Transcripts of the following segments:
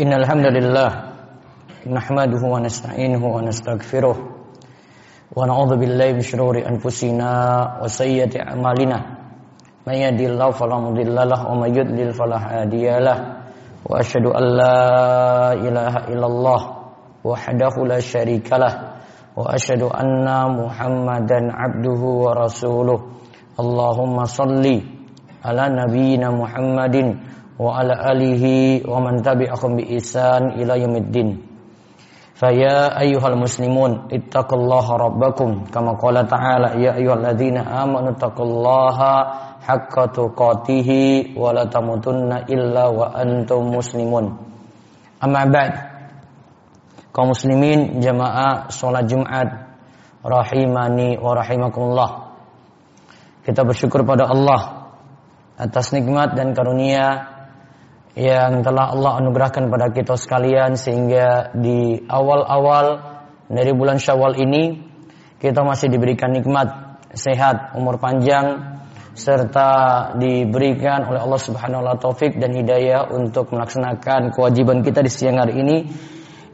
إن الحمد لله نحمده ونستعينه ونستغفره ونعوذ بالله من شرور أنفسنا وسيئة أعمالنا من يهد الله فلا مضل له ومن يضلل فلا هادي له وأشهد أن لا إله إلا الله وحده لا شريك له وأشهد أن محمدا عبده ورسوله اللهم صلِّ على نبينا محمد wa ala alihi wa man tabi'akum bi ihsan ila yaumiddin. Faya ayyuhal muslimun ittaqullaha rabbakum kama qala ta'ala ya ayyuhalladzina amanu taqullaha haqqa tuqatih wa la tamutunna illa wa antum muslimun. Amma ba'd. Kaum muslimin jamaah salat Jumat rahimani wa rahimakumullah. Kita bersyukur pada Allah atas nikmat dan karunia yang telah Allah anugerahkan pada kita sekalian sehingga di awal-awal dari bulan Syawal ini kita masih diberikan nikmat sehat, umur panjang serta diberikan oleh Allah Subhanahu wa taufik dan hidayah untuk melaksanakan kewajiban kita di siang hari ini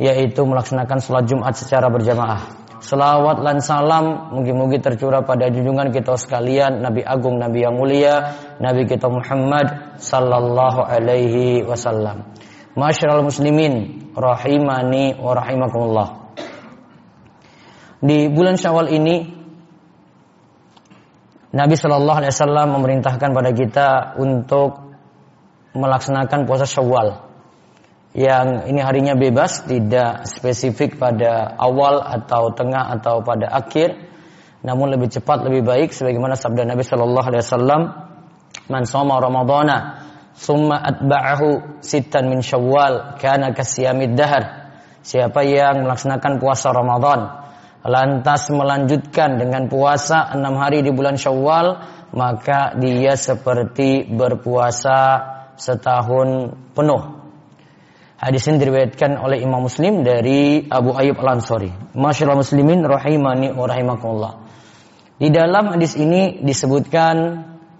yaitu melaksanakan sholat Jumat secara berjamaah. Selawat dan salam mungkin-mungkin tercurah pada junjungan kita sekalian Nabi Agung, Nabi yang mulia, Nabi kita Muhammad sallallahu alaihi wasallam. Masyarul muslimin rahimani wa rahimakumullah. Di bulan Syawal ini Nabi Shallallahu Alaihi Wasallam memerintahkan pada kita untuk melaksanakan puasa Syawal yang ini harinya bebas, tidak spesifik pada awal atau tengah atau pada akhir, namun lebih cepat lebih baik sebagaimana sabda Nabi Shallallahu Alaihi Wasallam, "Man soma Ramadana, summa atba'ahu sitan min Syawal, kana kasiyamid dahar." Siapa yang melaksanakan puasa Ramadan, lantas melanjutkan dengan puasa enam hari di bulan Syawal, maka dia seperti berpuasa setahun penuh. Hadis ini diriwayatkan oleh Imam Muslim dari Abu Ayyub Al-Ansari. Masyaallah muslimin rahimani wa rahimakumullah. Di dalam hadis ini disebutkan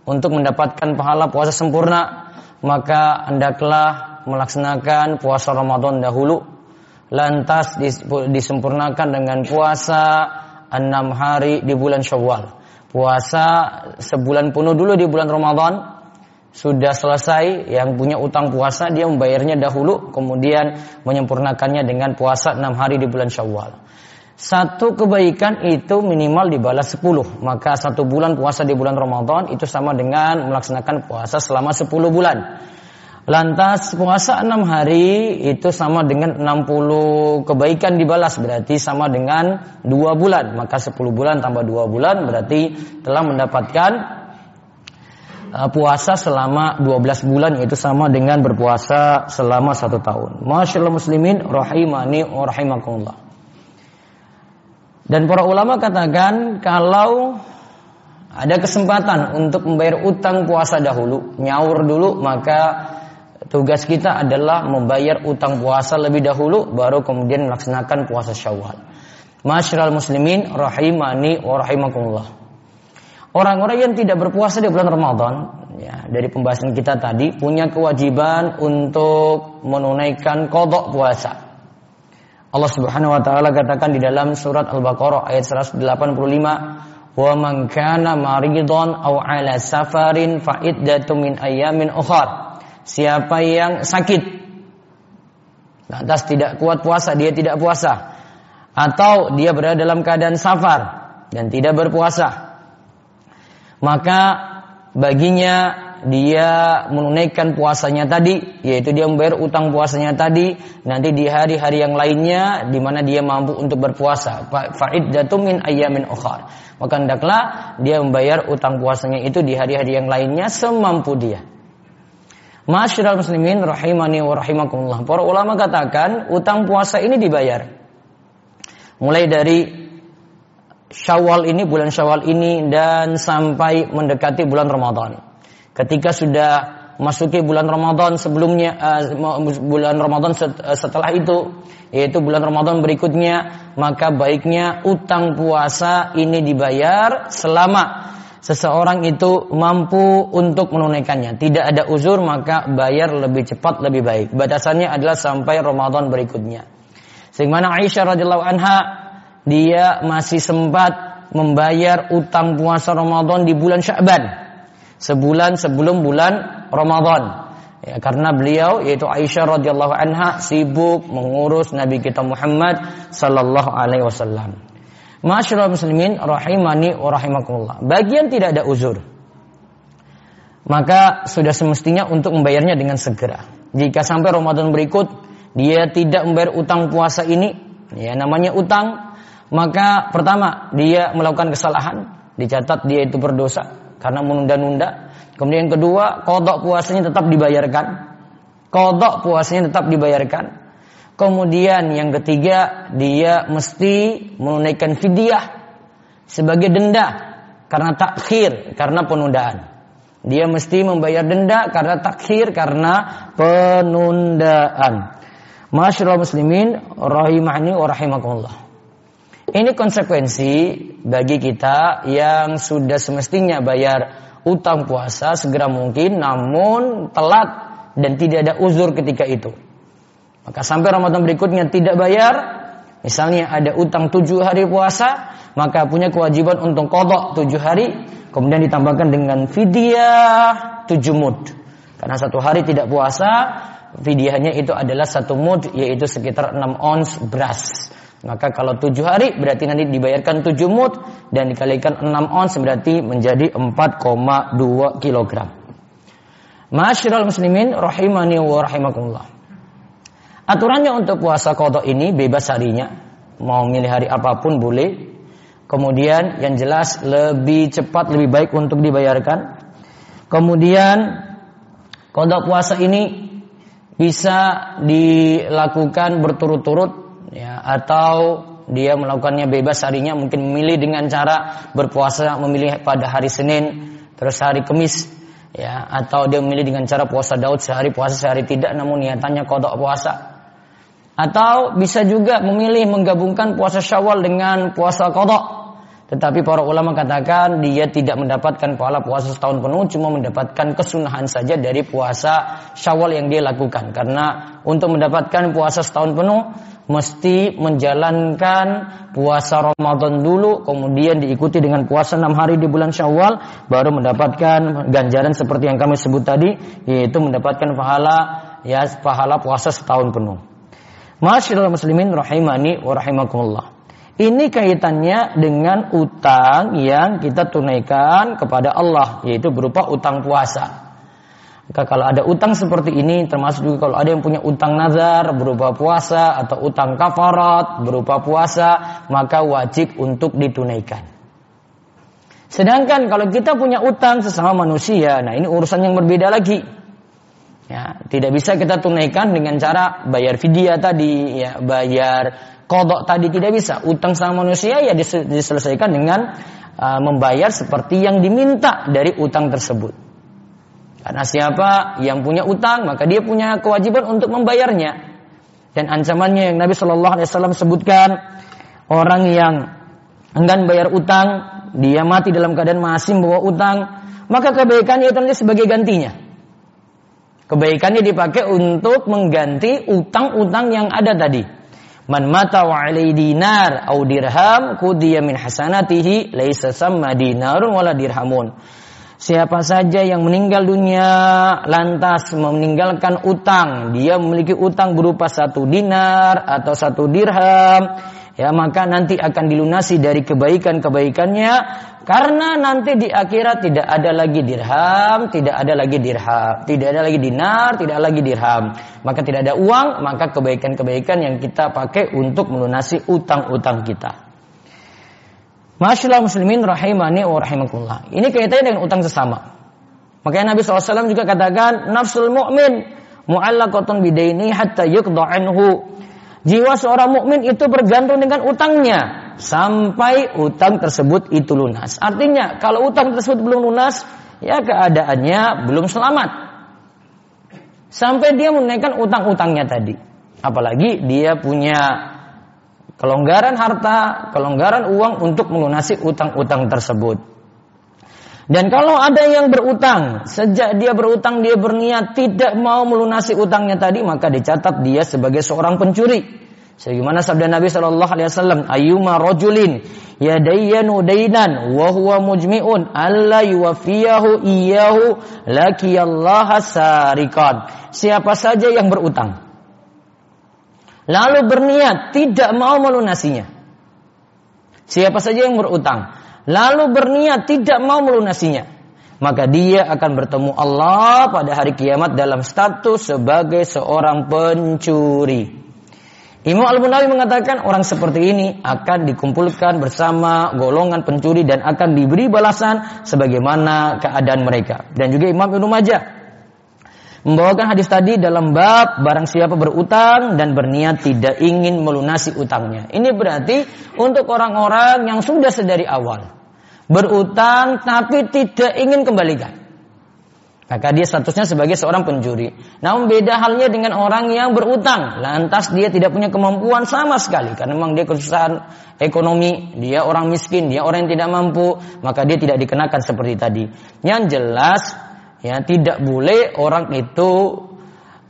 untuk mendapatkan pahala puasa sempurna, maka hendaklah melaksanakan puasa Ramadan dahulu, lantas disempurnakan dengan puasa enam hari di bulan Syawal. Puasa sebulan penuh dulu di bulan Ramadan, sudah selesai yang punya utang puasa dia membayarnya dahulu kemudian menyempurnakannya dengan puasa enam hari di bulan Syawal. Satu kebaikan itu minimal dibalas 10 Maka satu bulan puasa di bulan Ramadan Itu sama dengan melaksanakan puasa selama 10 bulan Lantas puasa 6 hari Itu sama dengan 60 kebaikan dibalas Berarti sama dengan 2 bulan Maka 10 bulan tambah 2 bulan Berarti telah mendapatkan puasa selama 12 bulan yaitu sama dengan berpuasa selama satu tahun. Masyaallah muslimin rahimani wa. Dan para ulama katakan kalau ada kesempatan untuk membayar utang puasa dahulu, nyaur dulu, maka tugas kita adalah membayar utang puasa lebih dahulu baru kemudian melaksanakan puasa Syawal. Masyaallah muslimin rahimani wa rahimakumullah. Orang-orang yang tidak berpuasa di bulan Ramadan, ya, dari pembahasan kita tadi, punya kewajiban untuk menunaikan kodok puasa. Allah Subhanahu wa taala katakan di dalam surat Al-Baqarah ayat 185, "Wa man kana maridon aw ala safarin fa iddatum min ayamin ukhar." Siapa yang sakit lantas tidak kuat puasa, dia tidak puasa atau dia berada dalam keadaan safar dan tidak berpuasa, maka baginya dia menunaikan puasanya tadi yaitu dia membayar utang puasanya tadi nanti di hari-hari yang lainnya di mana dia mampu untuk berpuasa. Fa'iddatum min ayyamin ukhar. Maka hendaklah dia membayar utang puasanya itu di hari-hari yang lainnya semampu dia. Masyarakat muslimin rahimani wa rahimakumullah. Para ulama katakan utang puasa ini dibayar. Mulai dari Syawal ini, bulan Syawal ini dan sampai mendekati bulan Ramadan. Ketika sudah masuki bulan Ramadan sebelumnya uh, bulan Ramadan setelah itu yaitu bulan Ramadan berikutnya maka baiknya utang puasa ini dibayar selama seseorang itu mampu untuk menunaikannya. Tidak ada uzur maka bayar lebih cepat lebih baik. Batasannya adalah sampai Ramadan berikutnya. Sehingga Aisyah radhiyallahu anha dia masih sempat membayar utang puasa Ramadan di bulan Sya'ban. Sebulan sebelum bulan Ramadan. Ya, karena beliau yaitu Aisyah radhiyallahu anha sibuk mengurus Nabi kita Muhammad sallallahu alaihi wasallam. Masyarakat muslimin rahimani wa rahimakumullah. Bagian tidak ada uzur. Maka sudah semestinya untuk membayarnya dengan segera. Jika sampai Ramadan berikut dia tidak membayar utang puasa ini, ya namanya utang, maka pertama dia melakukan kesalahan, dicatat dia itu berdosa karena menunda-nunda. Kemudian yang kedua, kodok puasanya tetap dibayarkan. Kodok puasanya tetap dibayarkan. Kemudian yang ketiga dia mesti menunaikan fidyah sebagai denda karena takhir, karena penundaan. Dia mesti membayar denda karena takhir, karena penundaan. Masyaallah muslimin rahimahni wa rahimakumullah. Ini konsekuensi bagi kita yang sudah semestinya bayar utang puasa segera mungkin namun telat dan tidak ada uzur ketika itu. Maka sampai Ramadan berikutnya tidak bayar, misalnya ada utang tujuh hari puasa, maka punya kewajiban untuk kodok tujuh hari, kemudian ditambahkan dengan fidyah tujuh mud. Karena satu hari tidak puasa, fidyahnya itu adalah satu mud, yaitu sekitar enam ons beras. Maka kalau tujuh hari berarti nanti dibayarkan tujuh mud dan dikalikan enam ons berarti menjadi 4,2 kilogram. Masyarul muslimin rahimani wa rahimakumullah. Aturannya untuk puasa kodok ini bebas harinya. Mau milih hari apa pun boleh. Kemudian yang jelas lebih cepat lebih baik untuk dibayarkan. Kemudian kodok puasa ini bisa dilakukan berturut-turut ya atau dia melakukannya bebas harinya mungkin memilih dengan cara berpuasa memilih pada hari Senin terus hari Kamis ya atau dia memilih dengan cara puasa Daud sehari puasa sehari tidak namun niatannya kodok puasa atau bisa juga memilih menggabungkan puasa syawal dengan puasa kodok. Tetapi para ulama katakan dia tidak mendapatkan pahala puasa setahun penuh, cuma mendapatkan kesunahan saja dari puasa syawal yang dia lakukan. Karena untuk mendapatkan puasa setahun penuh, mesti menjalankan puasa Ramadan dulu, kemudian diikuti dengan puasa enam hari di bulan syawal, baru mendapatkan ganjaran seperti yang kami sebut tadi, yaitu mendapatkan pahala ya pahala puasa setahun penuh. Masyaallah muslimin rahimani wa rahimakumullah. Ini kaitannya dengan utang yang kita tunaikan kepada Allah yaitu berupa utang puasa. Maka kalau ada utang seperti ini termasuk juga kalau ada yang punya utang nazar berupa puasa atau utang kafarat berupa puasa maka wajib untuk ditunaikan. Sedangkan kalau kita punya utang sesama manusia, nah ini urusan yang berbeda lagi. Ya, tidak bisa kita tunaikan dengan cara bayar fidyah tadi, ya, bayar kodok tadi tidak bisa. Utang sama manusia ya diselesaikan dengan uh, membayar seperti yang diminta dari utang tersebut. Karena siapa yang punya utang maka dia punya kewajiban untuk membayarnya. Dan ancamannya yang Nabi Shallallahu Alaihi Wasallam sebutkan orang yang enggan bayar utang, dia mati dalam keadaan masih membawa utang, maka kebaikannya itu nanti sebagai gantinya. Kebaikannya dipakai untuk mengganti utang-utang yang ada tadi. Man mata wa alai dinar au dirham kudiya min hasanatihi laisa samma dinarun wala dirhamun. Siapa saja yang meninggal dunia lantas meninggalkan utang, dia memiliki utang berupa satu dinar atau satu dirham, ya maka nanti akan dilunasi dari kebaikan-kebaikannya karena nanti di akhirat tidak ada lagi dirham, tidak ada lagi dirham, tidak ada lagi dinar, tidak ada lagi dirham. Maka tidak ada uang, maka kebaikan-kebaikan yang kita pakai untuk melunasi utang-utang kita. Masyaallah muslimin rahimani wa rahimakumullah. Ini kaitannya dengan utang sesama. Makanya Nabi SAW juga katakan nafsul mu'min mu'allaqatun bidaini hatta yuqda anhu. Jiwa seorang mukmin itu bergantung dengan utangnya sampai utang tersebut itu lunas. Artinya kalau utang tersebut belum lunas, ya keadaannya belum selamat. Sampai dia menunaikan utang-utangnya tadi. Apalagi dia punya kelonggaran harta, kelonggaran uang untuk melunasi utang-utang tersebut. Dan kalau ada yang berutang, sejak dia berutang dia berniat tidak mau melunasi utangnya tadi, maka dicatat dia sebagai seorang pencuri. Sebagaimana sabda Nabi Shallallahu Alaihi Wasallam, "Ayuma rojulin yadayyanu dainan wa huwa mujmi'un alla yuwafiyahu iyyahu laqiyallaha sarikan." Siapa saja yang berutang lalu berniat tidak mau melunasinya. Siapa saja yang berutang lalu berniat tidak mau melunasinya, maka dia akan bertemu Allah pada hari kiamat dalam status sebagai seorang pencuri. Imam Al-Munawi mengatakan orang seperti ini akan dikumpulkan bersama golongan pencuri dan akan diberi balasan sebagaimana keadaan mereka. Dan juga Imam Ibnu Majah membawakan hadis tadi dalam bab barang siapa berutang dan berniat tidak ingin melunasi utangnya. Ini berarti untuk orang-orang yang sudah sedari awal berutang tapi tidak ingin kembalikan. Maka dia statusnya sebagai seorang pencuri. Namun beda halnya dengan orang yang berutang. Lantas dia tidak punya kemampuan sama sekali. Karena memang dia kesusahan ekonomi. Dia orang miskin. Dia orang yang tidak mampu. Maka dia tidak dikenakan seperti tadi. Yang jelas ya tidak boleh orang itu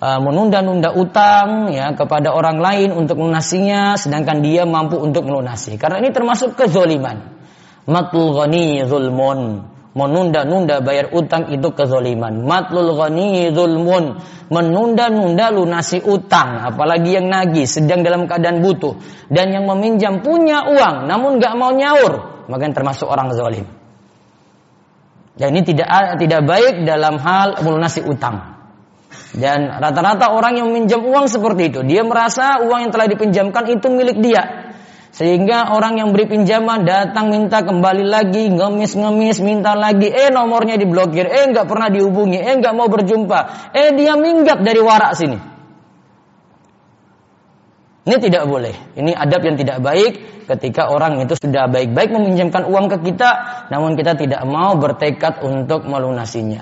uh, menunda-nunda utang ya kepada orang lain untuk melunasinya. Sedangkan dia mampu untuk melunasi. Karena ini termasuk kezoliman. Matul ghani zulmun. Menunda-nunda bayar utang itu kezoliman. Matlul ghani zulmun. Menunda-nunda lunasi utang. Apalagi yang nagih sedang dalam keadaan butuh. Dan yang meminjam punya uang namun gak mau nyaur. Maka termasuk orang zalim. Dan ini tidak tidak baik dalam hal melunasi utang. Dan rata-rata orang yang meminjam uang seperti itu, dia merasa uang yang telah dipinjamkan itu milik dia. Sehingga orang yang beri pinjaman datang minta kembali lagi, ngemis-ngemis, minta lagi, eh nomornya diblokir, eh nggak pernah dihubungi, eh nggak mau berjumpa, eh dia minggat dari warak sini. Ini tidak boleh. Ini adab yang tidak baik ketika orang itu sudah baik-baik meminjamkan uang ke kita, namun kita tidak mau bertekad untuk melunasinya.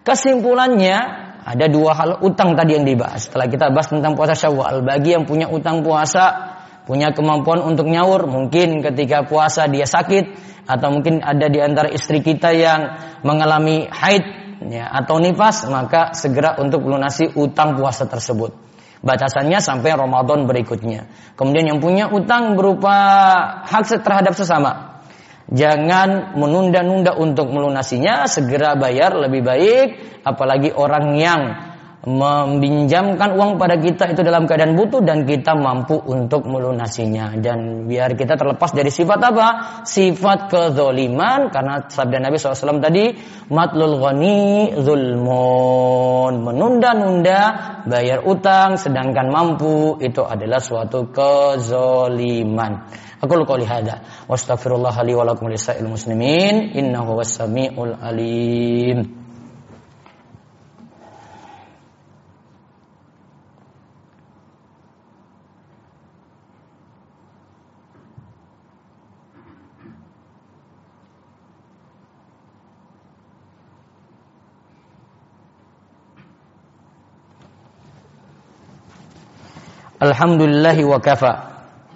Kesimpulannya, ada dua hal utang tadi yang dibahas. Setelah kita bahas tentang puasa Syawal, bagi yang punya utang puasa punya kemampuan untuk nyaur, mungkin ketika puasa dia sakit atau mungkin ada di antara istri kita yang mengalami haid ya, atau nifas, maka segera untuk melunasi utang puasa tersebut. Batasannya sampai Ramadan berikutnya. Kemudian yang punya utang berupa hak terhadap sesama. Jangan menunda-nunda untuk melunasinya, segera bayar lebih baik apalagi orang yang meminjamkan uang pada kita itu dalam keadaan butuh dan kita mampu untuk melunasinya. Dan biar kita terlepas dari sifat apa? Sifat kezoliman. Karena sabda Nabi SAW tadi matlul ghani zulmun menunda-nunda bayar utang sedangkan mampu itu adalah suatu kezoliman. Aku lupa lihada wastaghfirullah li wa lakum muslimin. Innahu was-sami'ul alim Alhamdulillah wa kafa.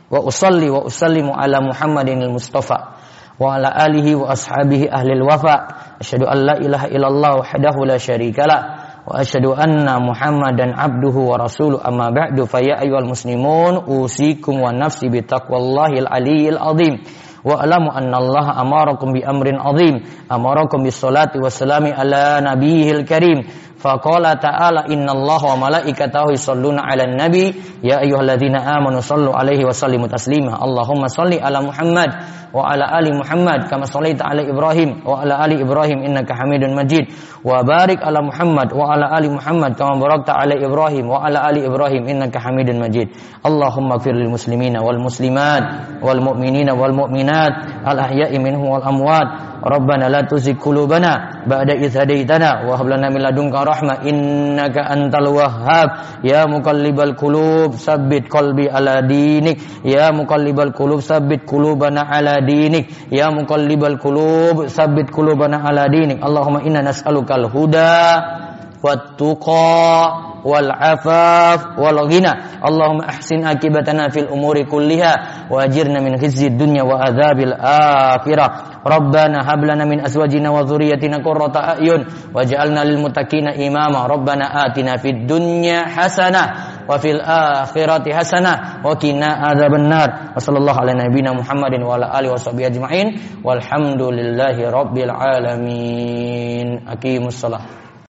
Wa usalli wa usallimu ala Muhammadin al-Mustafa. Wa ala alihi wa ashabihi ahli al-wafa asyhadu an la ilaha illallah wahdahu la syarika la wa asyhadu anna Muhammadan abduhu wa rasuluhu amma ba'du fa ya ayyuhal muslimun usikum wa nafsi bi taqwallahil aliyyil azim. Wa alamu anna Allah amarakum bi amrin azim. Amarakum bis salati wassalami ala nabiyil karim Faqala ta'ala innallaha wa malaikatahu yusholluna 'alan nabi ya ayyuhalladzina amanu shallu 'alaihi wa sallimu taslima. Allahumma shalli ala Muhammad wa ala ali Muhammad kama shallaita ala Ibrahim wa ala ali Ibrahim innaka Hamidun Majid. Wa barik ala Muhammad wa ala ali Muhammad kama Ibrahim wa ala ali Ibrahim innaka Hamidun Majid. Allahumma fir lil muslimina wal muslimat wal mu'minina wal mu'minat al ahya'i minhum wal amwat Rabbana la tuzigh qulubana ba'da idh hadaitana wa hab lana min ladunka rahmah. Innaka antal wahhab. Ya muqallibal qulub sabbit qalbi ala dinik. Ya muqallibal qulub sabbit qulubana ala dinik. Ya muqallibal qulub sabbit qulubana ala dinik. Allahumma inna nas'alukal huda wat tuqa wal afaf wal ghina. Allahumma ahsin akibatana fil umuri kulliha wa ajirna min khizyid dunya wa adzabil akhirah. Rabbana hab lana min azwajina wa dhurriyyatina qurrata a'yun waj'alna lil muttaqina imama. Rabbana atina fid dunya hasanah wa fil akhirati hasanah wa qina adzabannar. Wa sallallahu ala Muhammadin wa ala alihi washabihi ajma'in. Walhamdulillahi rabbil alamin. Aqimus.